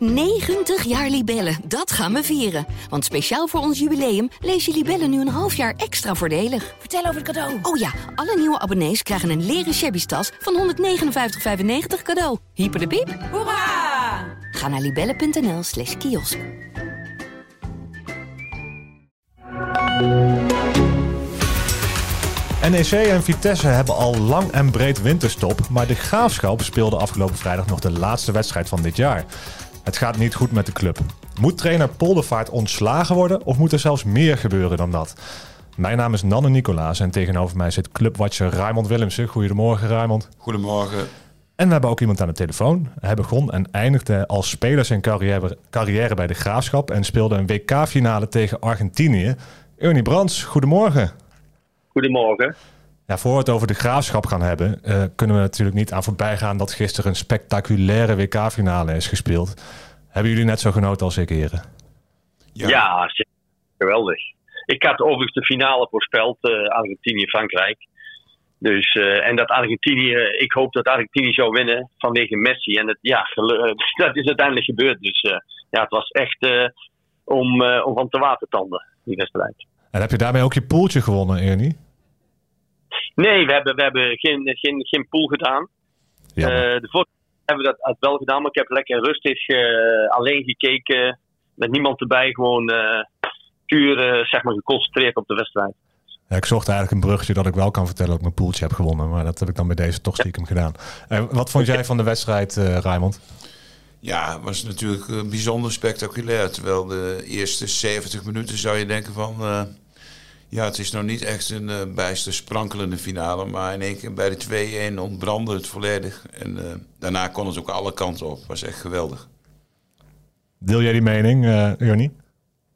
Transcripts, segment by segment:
90 jaar Libellen, dat gaan we vieren. Want speciaal voor ons jubileum lees je Libellen nu een half jaar extra voordelig. Vertel over het cadeau. Oh ja, alle nieuwe abonnees krijgen een leren shabby tas van 159,95 cadeau. Hyper de piep. Hoera! Ga naar libellen.nl slash kiosk. NEC en Vitesse hebben al lang en breed winterstop, maar de Graafschap speelde afgelopen vrijdag nog de laatste wedstrijd van dit jaar. Het gaat niet goed met de club. Moet trainer Poldervaart ontslagen worden of moet er zelfs meer gebeuren dan dat? Mijn naam is Nanne Nicolaas en tegenover mij zit clubwatcher Raymond Willemsen. Goedemorgen Raymond. Goedemorgen. En we hebben ook iemand aan de telefoon. Hij begon en eindigde als speler zijn carrière, carrière bij de Graafschap en speelde een WK-finale tegen Argentinië. Ernie Brands, goedemorgen. Goedemorgen. Ja, voor we het over de graafschap gaan hebben, eh, kunnen we natuurlijk niet aan voorbij gaan dat gisteren een spectaculaire WK-finale is gespeeld. Hebben jullie net zo genoten als ik, heren? Ja, geweldig. Ik had overigens de finale voorspeld, eh, Argentinië-Frankrijk. Dus, eh, en dat Argentinië, ik hoop dat Argentinië zou winnen vanwege Messi. En het, ja, dat is uiteindelijk gebeurd. Dus eh, ja, het was echt eh, om, om van te watertanden, die wedstrijd. En heb je daarmee ook je poeltje gewonnen, Ernie? Nee, we hebben, we hebben geen, geen, geen pool gedaan. Ja. Eh, de vorige hebben we dat had wel gedaan, maar ik heb lekker rustig eh, alleen gekeken. Met niemand erbij, gewoon eh, puur eh, zeg maar geconcentreerd op de wedstrijd. Ja, ik zocht eigenlijk een bruggetje dat ik wel kan vertellen dat ik mijn poeltje heb gewonnen. Maar dat heb ik dan bij deze toch stiekem gedaan. Eh, wat vond jij van de wedstrijd, eh Raymond? Ja, het was natuurlijk bijzonder spectaculair. Terwijl de eerste 70 minuten zou je denken van... eh, ja, het is nou niet echt een eh, bijster sprankelende finale. Maar in één keer bij de 2-1 ontbrandde het volledig. En eh, daarna kon het ook alle kanten op. was echt geweldig. Deel jij die mening, eh Ernie?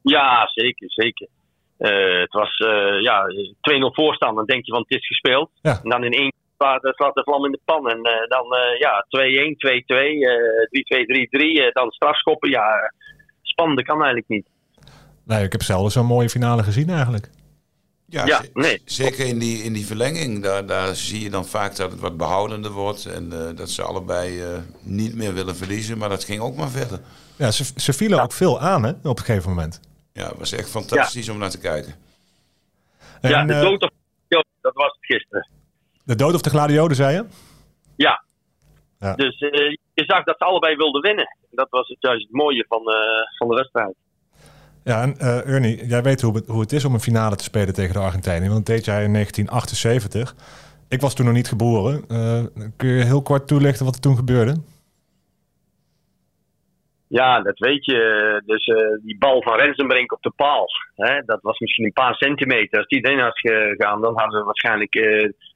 Ja, zeker, zeker. Eh, het was eh, ja, 2-0 voorstaan, dan denk je van het is gespeeld. Ja. En dan in één keer uh, slaat de vlam in de pan. En eh, dan eh, ja, 2-1, 2-2, eh 3-2, 3-3, eh, dan strafschoppen. Ja, spannend kan eigenlijk niet. Nee, ik heb zelden zo'n mooie finale gezien eigenlijk. Ja, nee. zeker in die, in die verlenging. Daar, daar zie je dan vaak dat het wat behoudender wordt. En eh, dat ze allebei eh, niet meer willen verliezen. Maar dat ging ook maar verder. Ja, ze, ze vielen ook veel aan hè, op een gegeven moment. Ja, het was echt fantastisch om naar te kijken. ja, de eh, dood of dat was het gisteren. de dood of de gladiolen, zei je? Ja. Ja. Dus eh, je zag dat ze allebei wilden winnen. Dat was het juist het mooie van, eh, van de wedstrijd. Ja, en eh, Ernie, jij weet hoe het, hoe het is om een finale te spelen tegen de Argentijnen. Want dat deed jij in 1978. Ik was toen nog niet geboren. Eh, kun je heel kort toelichten wat er toen gebeurde? Ja, dat weet je. Dus eh, die bal van Rensenbrink op de paal. Hè, dat was misschien een paar centimeter. Als die erin had gegaan, dan hadden we waarschijnlijk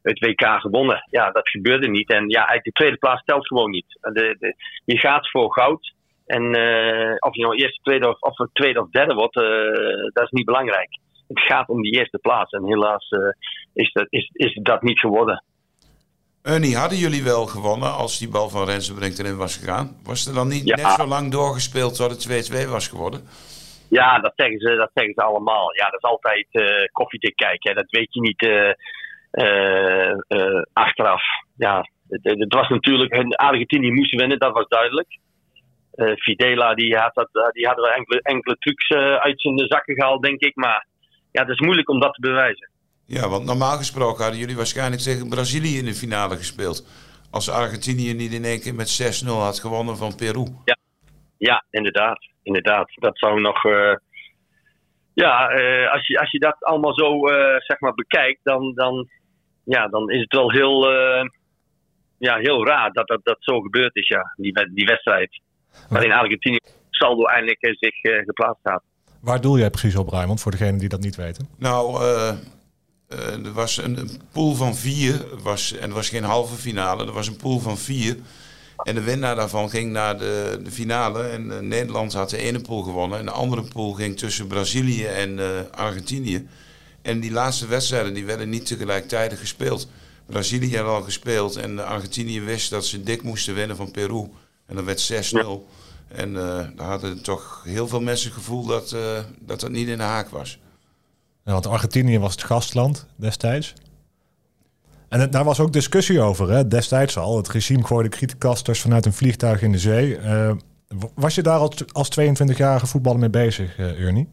het WK gewonnen. Ja, dat gebeurde niet. En ja, eigenlijk de tweede plaats telt gewoon niet. De, de, je gaat voor goud. En eh, of je nou eerste, tweede of, of tweede of derde wordt, eh, dat is niet belangrijk. Het gaat om die eerste plaats. En helaas eh, is, dat, is, is dat niet geworden. Ernie, hadden jullie wel gewonnen als die bal van Rensenbrink erin was gegaan? Was er dan niet Ja. net zo lang doorgespeeld tot het 2-2 was geworden? Ja, dat zeggen ze, dat zeggen ze allemaal. Ja, dat is altijd eh koffiedik kijken. hè. Dat weet je niet achteraf. Ja, het, het was natuurlijk... Argentinië moest winnen, dat was duidelijk. Eh Fidela, die, had dat, die hadden we enkele, enkele trucs eh, uit zijn zakken gehaald, denk ik. Maar ja, het is moeilijk om dat te bewijzen. Ja, want normaal gesproken hadden jullie waarschijnlijk tegen Brazilië in de finale gespeeld. Als Argentinië niet in één keer met 6-0 had gewonnen van Peru. Ja, inderdaad. Inderdaad. Dat zou nog. eh, ja, eh, als, je, als je dat allemaal zo eh, zeg maar bekijkt, dan, dan, ja, dan is het wel heel, eh, ja, heel raar dat, dat dat zo gebeurd is, ja, die, die wedstrijd. Waarin Argentinië saldo eindelijk eh, zich eh, geplaatst had. Waar doel jij precies op, Raymond, voor degenen die dat niet weten? Nou, eh, er was een, een pool van vier. Was, en er was geen halve finale. Er was een pool van vier. En de winnaar daarvan ging naar de, de finale. En Nederland had de ene pool gewonnen. En de andere pool ging tussen Brazilië en eh, Argentinië. En die laatste wedstrijden die werden niet tegelijkertijd gespeeld. Brazilië had al gespeeld. En Argentinië wist dat ze dik moesten winnen van Peru. En dat werd 6-0. En eh daar hadden toch heel veel mensen het gevoel dat, eh, dat dat niet in de haak was. Ja, want Argentinië was het gastland destijds. En het- daar was ook discussie over, hè? destijds al. Het regime gooide krietkasters vanuit een vliegtuig in de zee. Eh, Was je daar als, als 22-jarige voetballer mee bezig, uh, Ernie?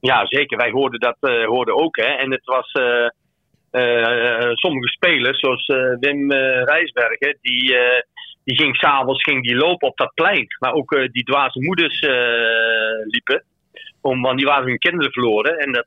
Ja, zeker. Wij hoorden dat uh, hoorden ook. Hè. En het was uh, sommige spelers, zoals Wim Rijsbergen, die, die ging s'avonds lopen op dat plein. Maar ook die dwaze moeders liepen. Om, want die waren hun kinderen verloren. En dat,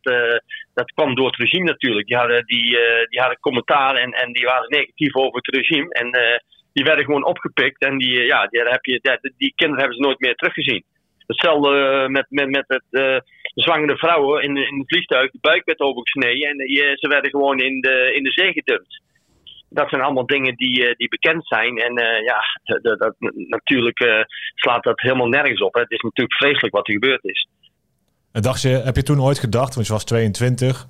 dat kwam door het regime natuurlijk. Die hadden, die, die hadden commentaar en, en die waren negatief over het regime. En die werden gewoon opgepikt. En die, ja, die, heb je, die, die kinderen hebben ze nooit meer teruggezien. Hetzelfde met, met, met het, de zwangere vrouwen in, in het vliegtuig. De buik werd overgesneden en ze werden gewoon in de, in de zee gedumpt. Dat zijn allemaal dingen die, die bekend zijn. En uh, ja, dat, dat, natuurlijk uh, slaat dat helemaal nergens op. Hè. Het is natuurlijk vreselijk wat er gebeurd is. En dacht je, heb je toen ooit gedacht, want je was 22,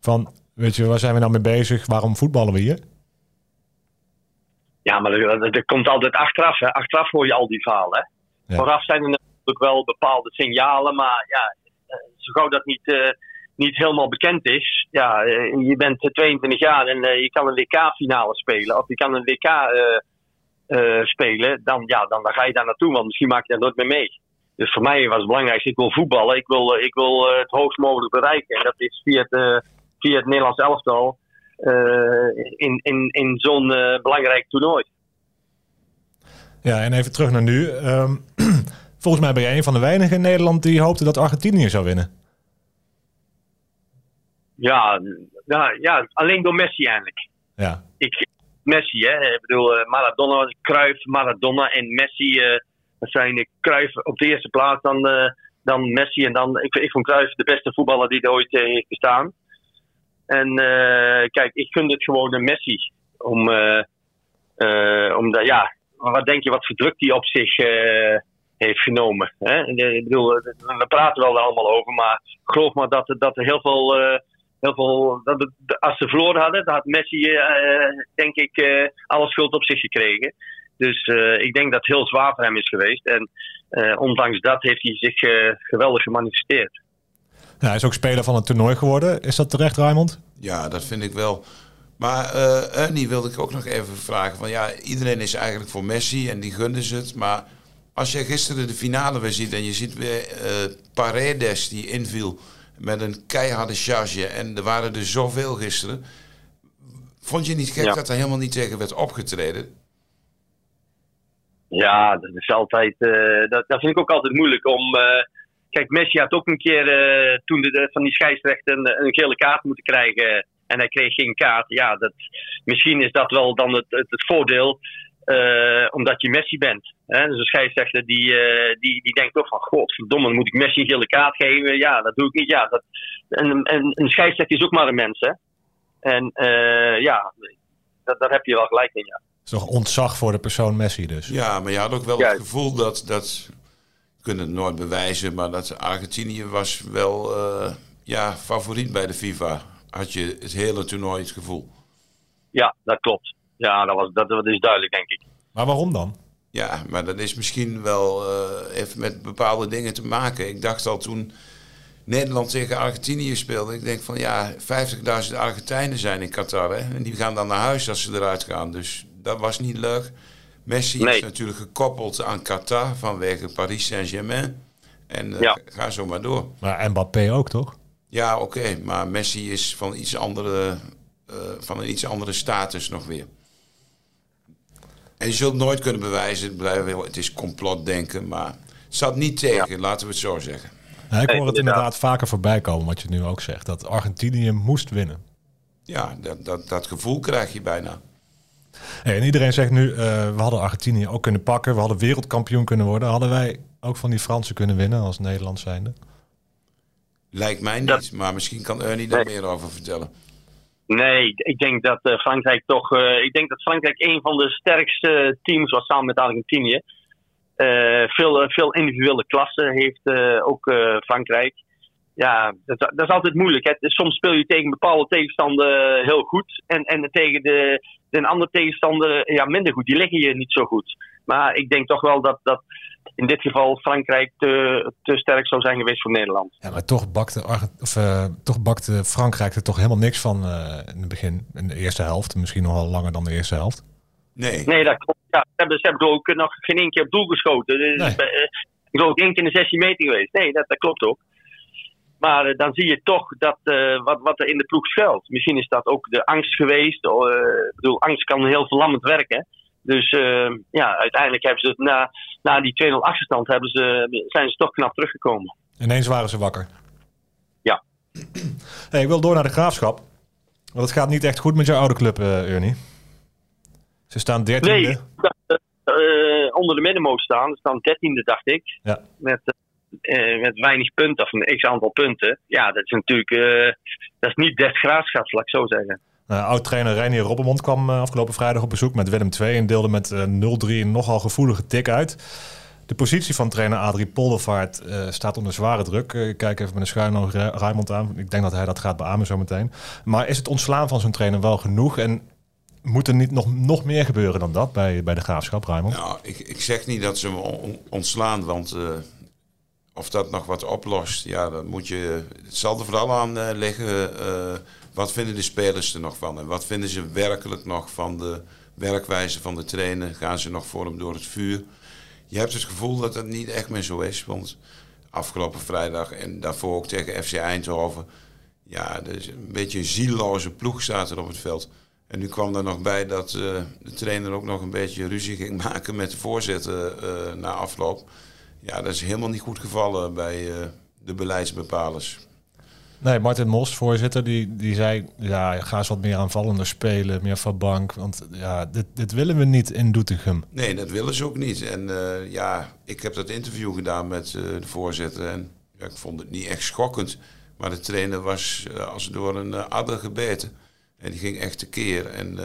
van weet je, waar zijn we nou mee bezig? Waarom voetballen we hier? Ja, maar er, komt altijd achteraf. Hè. Achteraf hoor je al die verhalen. Hè. Ja. Vooraf zijn er natuurlijk wel bepaalde signalen, maar ja, zo gauw dat niet, uh, niet helemaal bekend is. Ja, uh, je bent 22 jaar en uh, je kan een WK-finale spelen, of je kan een WK spelen, dan, ja, dan, ga je daar naartoe, want misschien maak je daar nooit meer mee. Dus voor mij was het belangrijkste, ik wil voetballen, ik wil, ik wil het hoogst mogelijk bereiken. En dat is via het, via het Nederlands elftal in, in, in zo'n belangrijk toernooi. Ja, en even terug naar nu. Um, volgens mij ben jij een van de weinigen in Nederland die hoopte dat Argentinië zou winnen. Ja, ja, ja alleen door Messi eigenlijk. Ja. Ik, Messi, hè. Ik bedoel, Maradona, Cruyff, Maradona en Messi. Uh, dat zijn Cruyff op de eerste plaats, dan, uh, dan Messi. En dan, ik, ik vond Cruyff de beste voetballer die er ooit uh, heeft bestaan. En kijk, ik gun het gewoon een Messi. Om, omdat, ja, wat denk je wat voor druk die op zich heeft genomen. Hè? Ik bedoel, we praten wel allemaal over, maar geloof maar dat, dat er heel veel. Heel veel dat als ze verloren hadden, dan had Messi, uh, denk ik, uh, alle schuld op zich gekregen. Dus ik denk dat het heel zwaar voor hem is geweest. En ondanks dat heeft hij zich geweldig gemanifesteerd. Ja, hij is ook speler van het toernooi geworden. Is dat terecht, Raymond? Ja, dat vind ik wel. Maar uh, Ernie wilde ik ook nog even vragen. Van, ja, iedereen is eigenlijk voor Messi en die gunden ze het. Maar als je gisteren de finale weer ziet en je ziet weer uh, Paredes die inviel met een keiharde charge en er waren er zoveel gisteren. Vond je niet gek ja. dat er helemaal niet tegen werd opgetreden? Ja, dat is altijd. Uh, dat, dat vind ik ook altijd moeilijk om. Uh, kijk, Messi had ook een keer toen de, van die scheidsrechter een, een, gele kaart moeten krijgen en hij kreeg geen kaart. Ja, dat, misschien is dat wel dan het, het, het voordeel. Uh, omdat je Messi bent. Hè? Dus een scheidsrechter die, uh, die, die denkt toch van... Godverdomme, moet ik Messi een gele kaart geven? Ja, dat doe ik niet. Ja, dat, en, en een scheidsrechter is ook maar een mens, hè. En uh, ja, dat, daar heb je wel gelijk in, ja. Het is toch ontzag voor de persoon Messi dus? Ja, maar je had ook wel ja. het gevoel dat... dat we kunnen het nooit bewijzen, maar dat Argentinië was wel ja, favoriet bij de FIFA. Had je het hele toernooi het gevoel? Ja, dat klopt. Ja, dat, was, dat, dat is duidelijk, denk ik. Maar waarom dan? Ja, maar dat is misschien wel uh, even met bepaalde dingen te maken. Ik dacht al toen Nederland tegen Argentinië speelde. Ik denk van ja, 50.000 Argentijnen zijn in Qatar. Hè? En die gaan dan naar huis als ze eruit gaan. Dus dat was niet leuk. Messi nee. is natuurlijk gekoppeld aan Qatar vanwege Paris Saint-Germain. En uh, ja. ga zo maar door. Maar Mbappé ook, toch? Ja, oké. Okay. Maar Messi is van, iets andere, uh, van een iets andere status nog weer. En je zult nooit kunnen bewijzen, het is complotdenken, maar het zat niet tegen, ja. laten we het zo zeggen. Ja, ik hoor het inderdaad vaker voorbij komen, wat je nu ook zegt, dat Argentinië moest winnen. Ja, dat, dat, dat gevoel krijg je bijna. Hey, en iedereen zegt nu, uh, we hadden Argentinië ook kunnen pakken, we hadden wereldkampioen kunnen worden. Hadden wij ook van die Fransen kunnen winnen als Nederland zijnde? Lijkt mij niet, dat... maar misschien kan Ernie daar nee. meer over vertellen. Nee, ik denk dat uh, Frankrijk toch. Uh, ik denk dat Frankrijk een van de sterkste teams was samen met Argentinië. Uh, veel, veel individuele klassen heeft ook Frankrijk. Ja, dat, is altijd moeilijk. Hè. Soms speel je tegen bepaalde tegenstander heel goed. En, en tegen de, de andere tegenstander ja, minder goed. Die liggen je niet zo goed. Maar ik denk toch wel dat, dat in dit geval Frankrijk te, te sterk zou zijn geweest voor Nederland. Ja, maar toch bakte, of, uh, toch bakte Frankrijk er toch helemaal niks van uh, in het begin, in de eerste helft. Misschien nog wel langer dan de eerste helft. Nee. Nee, dat klopt. Ja, ze hebben, ze hebben ook nog geen één keer op doel geschoten. Dus, Nee. eh, Ik één keer in de 16 meter geweest. Nee, dat, dat klopt ook. Maar eh, dan zie je toch dat, eh, wat, wat er in de ploeg schuilt. Misschien is dat ook de angst geweest. Oh, eh, ik bedoel, angst kan heel verlammend werken. Dus eh, ja, uiteindelijk hebben ze het na, na die 2-0 achterstand hebben ze, zijn ze toch knap teruggekomen. Ineens waren ze wakker. Ja. Hey, ik wil door naar de graafschap. Want het gaat niet echt goed met jouw oude club, eh Ernie. Ze staan dertiende. Nee, eh, onder de middenmoot staan. Ze staan 13e, dacht ik. Ja. Met, eh, met weinig punten, of een x aantal punten. Ja, dat is natuurlijk eh, dat is niet des graafschaps, laat ik zo zeggen. Uh, Oud-trainer Reinier Robbermond kwam eh, afgelopen vrijdag op bezoek met Willem II en deelde met eh, 0-3 een nogal gevoelige tik uit. De positie van trainer Adrie Poldervaart eh, staat onder zware druk. Eh, ik kijk even met een schuin oog Ra- Raymond aan. Ik denk dat hij dat gaat beamen zometeen. Maar is het ontslaan van zo'n trainer wel genoeg? En moet er niet nog, nog meer gebeuren dan dat bij, bij de graafschap, Raymond? Nou, ik, ik zeg niet dat ze hem on- ontslaan, want eh, of dat nog wat oplost, ja, dat moet je. Het zal er vooral aan eh, liggen. eh, wat vinden de spelers er nog van? En wat vinden ze werkelijk nog van de werkwijze van de trainer? Gaan ze nog voor hem door het vuur? Je hebt het gevoel dat het niet echt meer zo is. Want afgelopen vrijdag en daarvoor ook tegen FC Eindhoven. Ja, een beetje een zieloze ploeg staat er op het veld. En nu kwam er nog bij dat eh, de trainer ook nog een beetje ruzie ging maken met de voorzitter na afloop. Ja, dat is helemaal niet goed gevallen bij eh, de beleidsbepalers. Nee, Martin Mos, voorzitter, die, die zei... Ja, ga eens wat meer aanvallender spelen, meer van bank. Want ja, dit, dit willen we niet in Doetinchem. Nee, dat willen ze ook niet. En eh, ja, ik heb dat interview gedaan met eh, de voorzitter. En ja, ik vond het niet echt schokkend. Maar de trainer was als door een adder gebeten. En die ging echt tekeer. En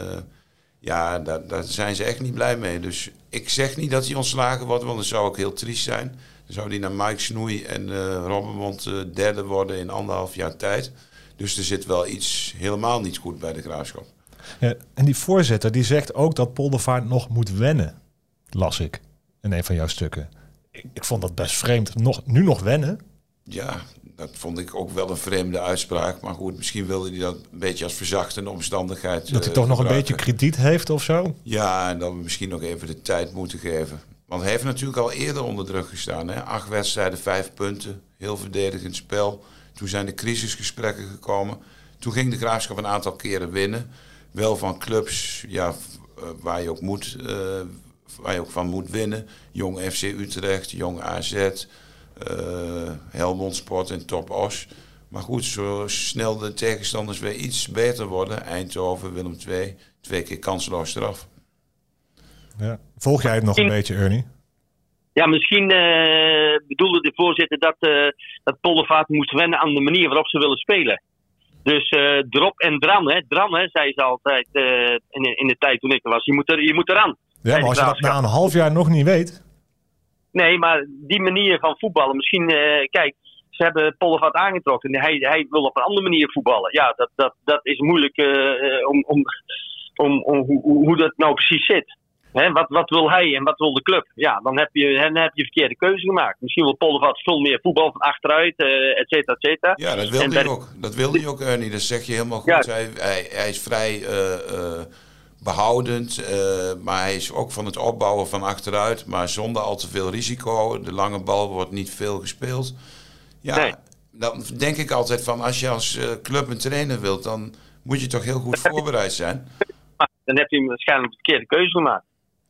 ja, daar, daar zijn ze echt niet blij mee. Dus ik zeg niet dat hij ontslagen wordt, want dat zou ook heel triest zijn. Dan zou hij naar Mike Snoei en uh, Robbenmond uh, derde worden in anderhalf jaar tijd. Dus er zit wel iets helemaal niet goed bij de graafschap. Ja, en die voorzitter die zegt ook dat Poldervaart nog moet wennen, las ik in een van jouw stukken. Ik, ik vond dat best vreemd. Nog, nu nog wennen? Ja, dat vond ik ook wel een vreemde uitspraak. Maar goed, misschien wilde hij dat een beetje als verzachtende omstandigheid. Dat hij uh, toch nog een beetje krediet heeft of zo? Ja, en dat we misschien nog even de tijd moeten geven. Want hij heeft natuurlijk al eerder onder druk gestaan. Hè? Acht wedstrijden, vijf punten. Heel verdedigend spel. Toen zijn de crisisgesprekken gekomen. Toen ging de graafschap een aantal keren winnen. Wel van clubs ja, waar, je ook moet, uh, waar je ook van moet winnen. Jong FC Utrecht, Jong AZ, Helmond Sport en Top Os. Maar goed, zo snel de tegenstanders weer iets beter worden. Eindhoven, Willem II, twee keer kansloos eraf. Ja. Volg jij het nog een beetje, Ernie? Ja, misschien uh, bedoelde de voorzitter dat, uh, dat Poldervaart moest wennen aan de manier waarop ze willen spelen. Dus uh, drop en dran, hè. Dran, hè, zei ze altijd in, in de tijd toen ik er was. Je moet, er, je moet eraan. Ja, maar als je dat na een half jaar nog niet weet... Nee, maar die manier van voetballen. Misschien, kijk, ze hebben Poldervaart aangetrokken. Hij, hij wil op een andere manier voetballen. Ja, dat, dat, dat is moeilijk om, om, om, om hoe, hoe dat nou precies zit. He, wat, wat, wil hij en wat wil de club? Ja, dan heb je, dan heb je verkeerde keuze gemaakt. Misschien wil Poldervat veel meer voetbal van achteruit, uh, et cetera, et cetera. Ja, dat wilde hij ook. Dat wilde hij ook, Ernie. Dat zeg je helemaal goed. Ja. Hij, hij, hij, is vrij uh, uh, behoudend, maar hij is ook van het opbouwen van achteruit, maar zonder al te veel risico. De lange bal wordt niet veel gespeeld. Ja, nee. dan denk ik altijd van als je als club een trainer wilt, dan moet je toch heel goed voorbereid zijn. Dan heb je waarschijnlijk de verkeerde keuze gemaakt.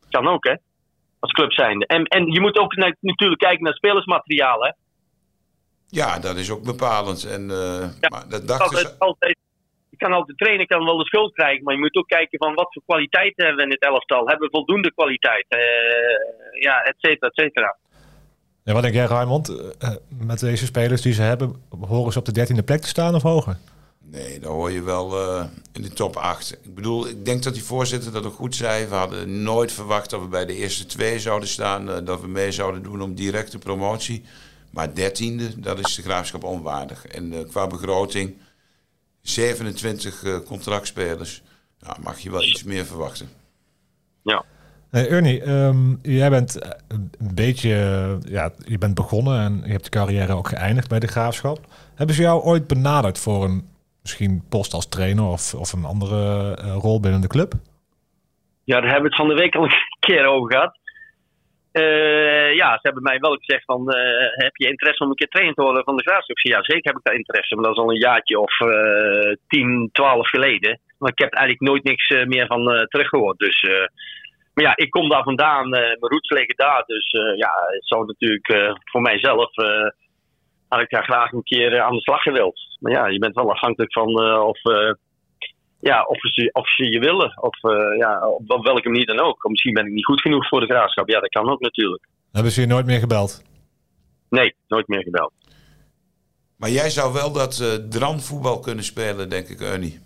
Kan ook, hè? Als club zijnde. En, en je moet ook na, natuurlijk kijken naar spelersmateriaal, hè? Ja, dat is ook bepalend. En, uh, ja, maar dat dacht altijd, is... altijd, kan altijd trainen, kan wel de schuld krijgen, maar je moet ook kijken van wat voor kwaliteit hebben we in het elftal. Hebben we voldoende kwaliteit? Uh, ja, et cetera, et cetera. Ja, wat denk jij, Raymond? Uh, met deze spelers die ze hebben, horen ze op de dertiende plek te staan of hoger? Nee, dan hoor je wel uh, in de top 8. Ik bedoel, ik denk dat die voorzitter dat ook goed zei. We hadden nooit verwacht dat we bij de eerste twee zouden staan. Uh, dat we mee zouden doen om directe promotie. Maar dertiende, dat is de graafschap onwaardig. En uh, qua begroting, 27 contractspelers. Nou, mag je wel iets meer verwachten. Ja. Hey Ernie, um, jij bent een beetje, ja, je bent begonnen en je hebt je carrière ook geëindigd bij de graafschap. Hebben ze jou ooit benaderd voor een misschien post als trainer of, of een andere uh, rol binnen de club? Ja, daar hebben we het van de week al een keer over gehad. Eh, ja, ze hebben mij wel gezegd van, eh, heb je interesse om een keer trainer te worden van de Graafschap? Ja, zeker heb ik daar interesse, maar dat is al een jaartje of eh 10, 12 geleden. Maar ik heb eigenlijk nooit niks meer van eh, teruggehoord. Dus, maar ja, ik kom daar vandaan, mijn roots liggen daar. Dus ja, het zou natuurlijk voor mijzelf, had ik daar graag een keer aan de slag gewild. Maar ja, je bent wel afhankelijk van of... ja, of ze, of ze je willen. Of eh, ja, op, op welke manier dan ook. Of misschien ben ik niet goed genoeg voor de graafschap. Ja, dat kan ook natuurlijk. Hebben ze je nooit meer gebeld? Nee, nooit meer gebeld. Maar jij zou wel dat eh dranvoetbal kunnen spelen, denk ik, Ernie.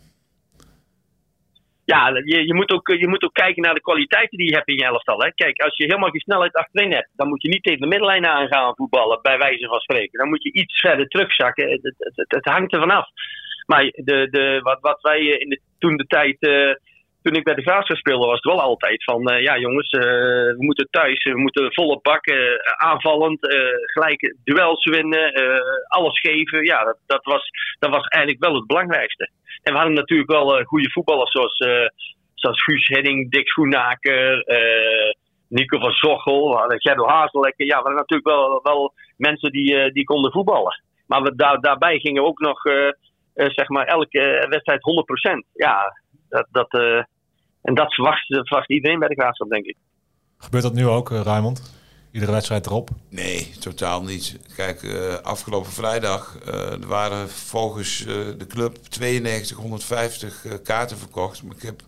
Ja, je, je, moet ook, je moet ook kijken naar de kwaliteiten die je hebt in je elftal. Hè. Kijk, als je helemaal geen snelheid achterin hebt, dan moet je niet tegen de middenlijn aan gaan voetballen, bij wijze van spreken. Dan moet je iets verder terugzakken. Het, het, het, het hangt er vanaf. Maar de, de, wat, wat wij eh, in de, toen de tijd, eh, toen ik bij de Graafschap speelde, was het wel altijd van, eh, ja jongens, we moeten thuis, we moeten volle bak, aanvallend, gelijk duels winnen, alles geven. Ja, dat, dat, was, dat was eigenlijk wel het belangrijkste. En we hadden natuurlijk wel goede voetballers zoals, zoals Guus Hedding, Dick Schoenaker, Nico van Zochel, Gerdo Hazelekker. Ja, we hadden natuurlijk wel, wel mensen die, die konden voetballen. Maar we, daar, daarbij gingen ook nog, zeg maar, elke wedstrijd 100%. Ja, dat, dat, eh, en dat verwacht, verwacht iedereen bij de Graafschap, denk ik. Gebeurt dat nu ook, eh, Raymond? Iedere wedstrijd erop? Nee, totaal niet. Kijk, eh, afgelopen vrijdag eh, er waren volgens eh, de club 9250 eh, kaarten verkocht. Maar ik heb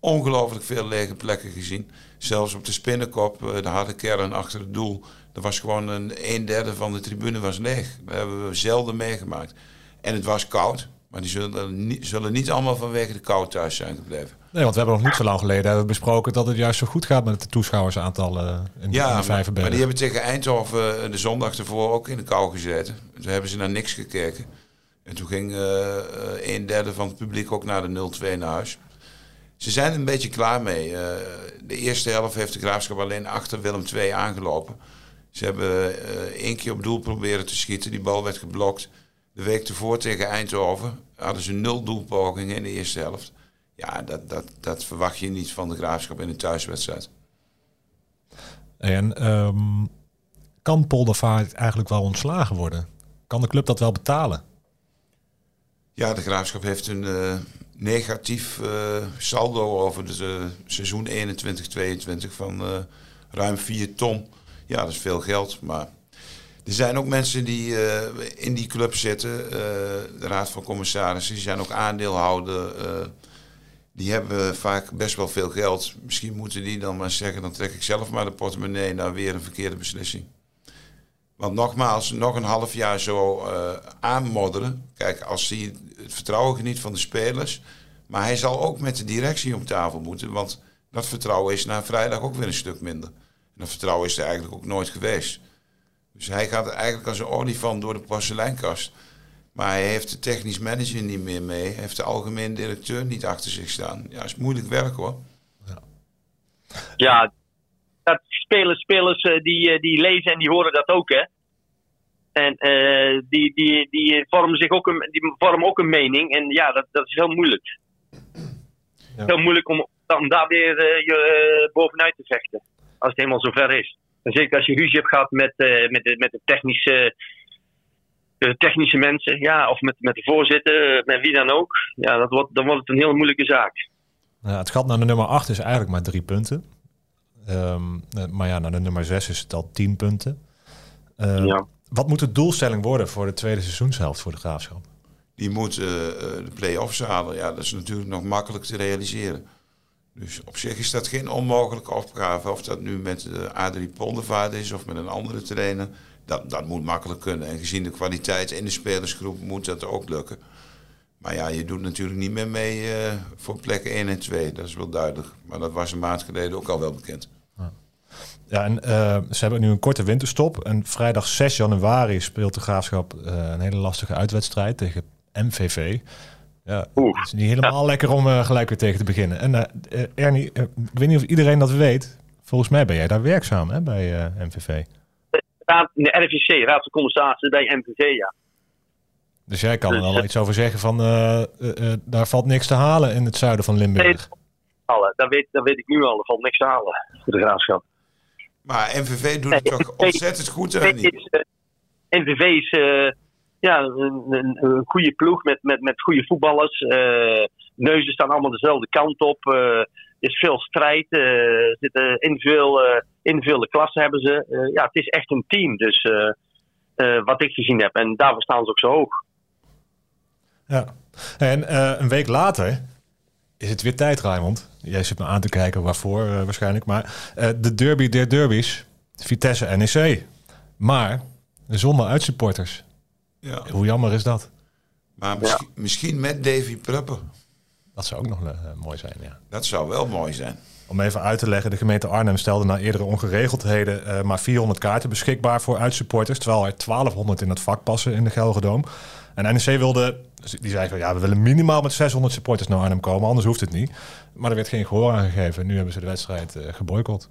ongelooflijk veel lege plekken gezien. Zelfs op de spinnenkop, eh, de harde kern achter het doel. Er was gewoon een, een derde van de tribune was leeg. Dat hebben we zelden meegemaakt. En het was koud. Maar die zullen niet, zullen niet allemaal vanwege de kou thuis zijn gebleven. Nee, want we hebben nog niet zo lang geleden hebben we besproken dat het juist zo goed gaat met de toeschouwersaantallen in, in de Ja, maar, die hebben tegen Eindhoven eh, de zondag ervoor ook in de kou gezeten. Toen hebben ze naar niks gekeken. En toen ging eh, eh, een derde van het publiek ook naar de 0-2 naar huis. Ze zijn er een beetje klaar mee. Eh, de eerste helft heeft de Graafschap alleen achter Willem II aangelopen. Ze hebben eh, één keer op doel proberen te schieten. Die bal werd geblokt. De week ervoor tegen Eindhoven hadden ze nul doelpogingen in de eerste helft. Ja, dat, dat, dat verwacht je niet van de Graafschap in een thuiswedstrijd. En ehm, kan Poldervaart eigenlijk wel ontslagen worden? Kan de club dat wel betalen? Ja, de Graafschap heeft een eh, negatief eh, saldo over het eh, seizoen 21-22 van ruim 4 ton. Ja, dat is veel geld, maar er zijn ook mensen die eh, in die club zitten. eh, de Raad van Commissarissen, die zijn ook aandeelhouder. eh, die hebben vaak best wel veel geld. Misschien moeten die dan maar zeggen, dan trek ik zelf maar de portemonnee naar weer een verkeerde beslissing. Want nogmaals, nog een half jaar zo aanmodderen. Kijk, als hij het vertrouwen geniet van de spelers. Maar hij zal ook met de directie om tafel moeten. Want dat vertrouwen is na vrijdag ook weer een stuk minder. En dat vertrouwen is er eigenlijk ook nooit geweest. Dus hij gaat eigenlijk als een olifant door de porseleinkast. Maar hij heeft de technisch manager niet meer mee. Hij heeft de algemeen directeur niet achter zich staan. Ja, is moeilijk werk hoor. Ja, dat spelers, spelers eh, die, eh, die lezen en die horen dat ook, hè. En eh, die, die, die, vormen zich ook een, die vormen ook een mening. En ja, dat, dat is heel moeilijk. Ja. Heel moeilijk om, om daar weer eh, je bovenuit te vechten. Als het helemaal zover is. En zeker als je ruzie hebt gehad met, eh, met, de, met de technische, de technische mensen. Ja, of met, met de voorzitter, met wie dan ook. Ja, dat wordt, dan wordt het een heel moeilijke zaak. Nou, het gat naar de nummer 8 is eigenlijk maar drie punten. Ehm, eh, maar ja, naar de nummer 6 is het al 10 punten. Ehm, Ja. Wat moet de doelstelling worden voor de tweede seizoenshelft voor de graafschap? Die moet eh, eh, de play-offs halen. Ja, dat is natuurlijk nog makkelijk te realiseren. Dus op zich is dat geen onmogelijke opgave. Of dat nu met Adrie Poldervaart is of met een andere trainer. Dat, dat moet makkelijk kunnen. En gezien de kwaliteit in de spelersgroep moet dat ook lukken. Maar ja, je doet natuurlijk niet meer mee eh, voor plekken 1 en 2. Dat is wel duidelijk. Maar dat was een maand geleden ook al wel bekend. Ja, en eh, ze hebben nu een korte winterstop. En vrijdag 6 januari speelt de graafschap eh, een hele lastige uitwedstrijd tegen MVV. Ja, Oeh. het is niet helemaal lekker om eh, gelijk weer tegen te beginnen. En eh, eh, Ernie, ik weet niet of iedereen dat weet. Volgens mij ben jij daar werkzaam hè, bij eh, MVV. Raad, de RVC, Raad van Commissarissen bij MVV, ja. Dus jij kan er Dus, wel eh, iets over zeggen van eh, eh, eh, daar valt niks te halen in het zuiden van Limburg. halen. Dat weet, dat weet ik nu al. Er valt niks te halen voor de graafschap. Maar MVV doet het Nee, toch ontzettend goed, hè? NVV is, eh, eh, ja, een, goede ploeg met, met, met goede voetballers. Eh, neuzen staan allemaal dezelfde kant op. Eh, er is veel strijd. eh, Er zitten individueel, eh, individuele klassen hebben ze. Eh, ja, het is echt een team. Dus eh, eh, wat ik gezien heb. En daarvoor staan ze ook zo hoog. Ja. En eh, een week later is het weer tijd, Raymond. Jij zit me aan te kijken waarvoor eh, waarschijnlijk. Maar eh, de derby der derbies, Vitesse NEC. Maar zonder uitsupporters. Ja. Hoe jammer is dat? Maar misschien, misschien met Davy Prupper. Dat zou ook nog eh, mooi zijn, ja. Dat zou wel mooi zijn. Om even uit te leggen, de gemeente Arnhem stelde na eerdere ongeregeldheden eh, maar 400 kaarten beschikbaar voor uitsupporters, terwijl er 1200 in het vak passen in de Gelredome. En NEC wilde, die zei van ja, we willen minimaal met 600 supporters naar Arnhem komen, anders hoeft het niet. Maar er werd geen gehoor aan gegeven. Nu hebben ze de wedstrijd eh geboycott.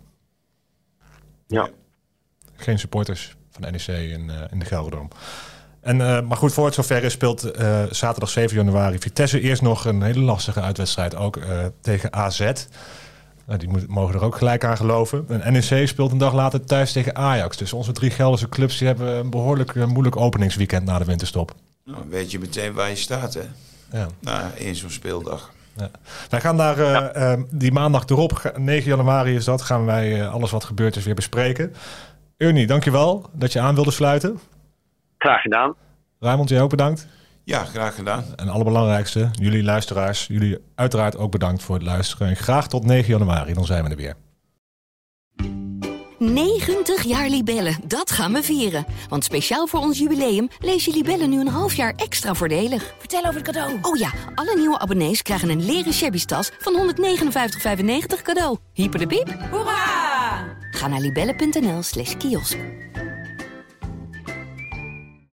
Ja. Geen supporters van NEC in, eh, in de Gelredome. En, eh, maar goed, voor het zover is, speelt eh, zaterdag 7 januari Vitesse eerst nog een hele lastige uitwedstrijd, ook eh, tegen AZ. Nou, die moet, mogen er ook gelijk aan geloven. En NEC speelt een dag later thuis tegen Ajax. Dus onze drie Gelderse clubs die hebben een behoorlijk eh, moeilijk openingsweekend na de winterstop. Nou, dan weet je meteen waar je staat, hè? Ja. Nou, in zo'n speeldag. Ja. Wij gaan daar die maandag erop, ga- 9 januari is dat, gaan wij eh, alles wat gebeurd is weer bespreken. Ernie, dankjewel dat je aan wilde sluiten. Graag gedaan. Raymond, jij ook bedankt. Ja, graag gedaan. En allerbelangrijkste, jullie luisteraars, jullie uiteraard ook bedankt voor het luisteren. En graag tot 9 januari, dan zijn we er weer. 90 jaar Libellen, dat gaan we vieren. Want speciaal voor ons jubileum lees je Libellen nu een half jaar extra voordelig. Vertel over het cadeau. Oh ja, alle nieuwe abonnees krijgen een leren shabby tas van 159,95 cadeau. Hyper de piep. Hoera! Ga naar libellen.nl slash kiosk.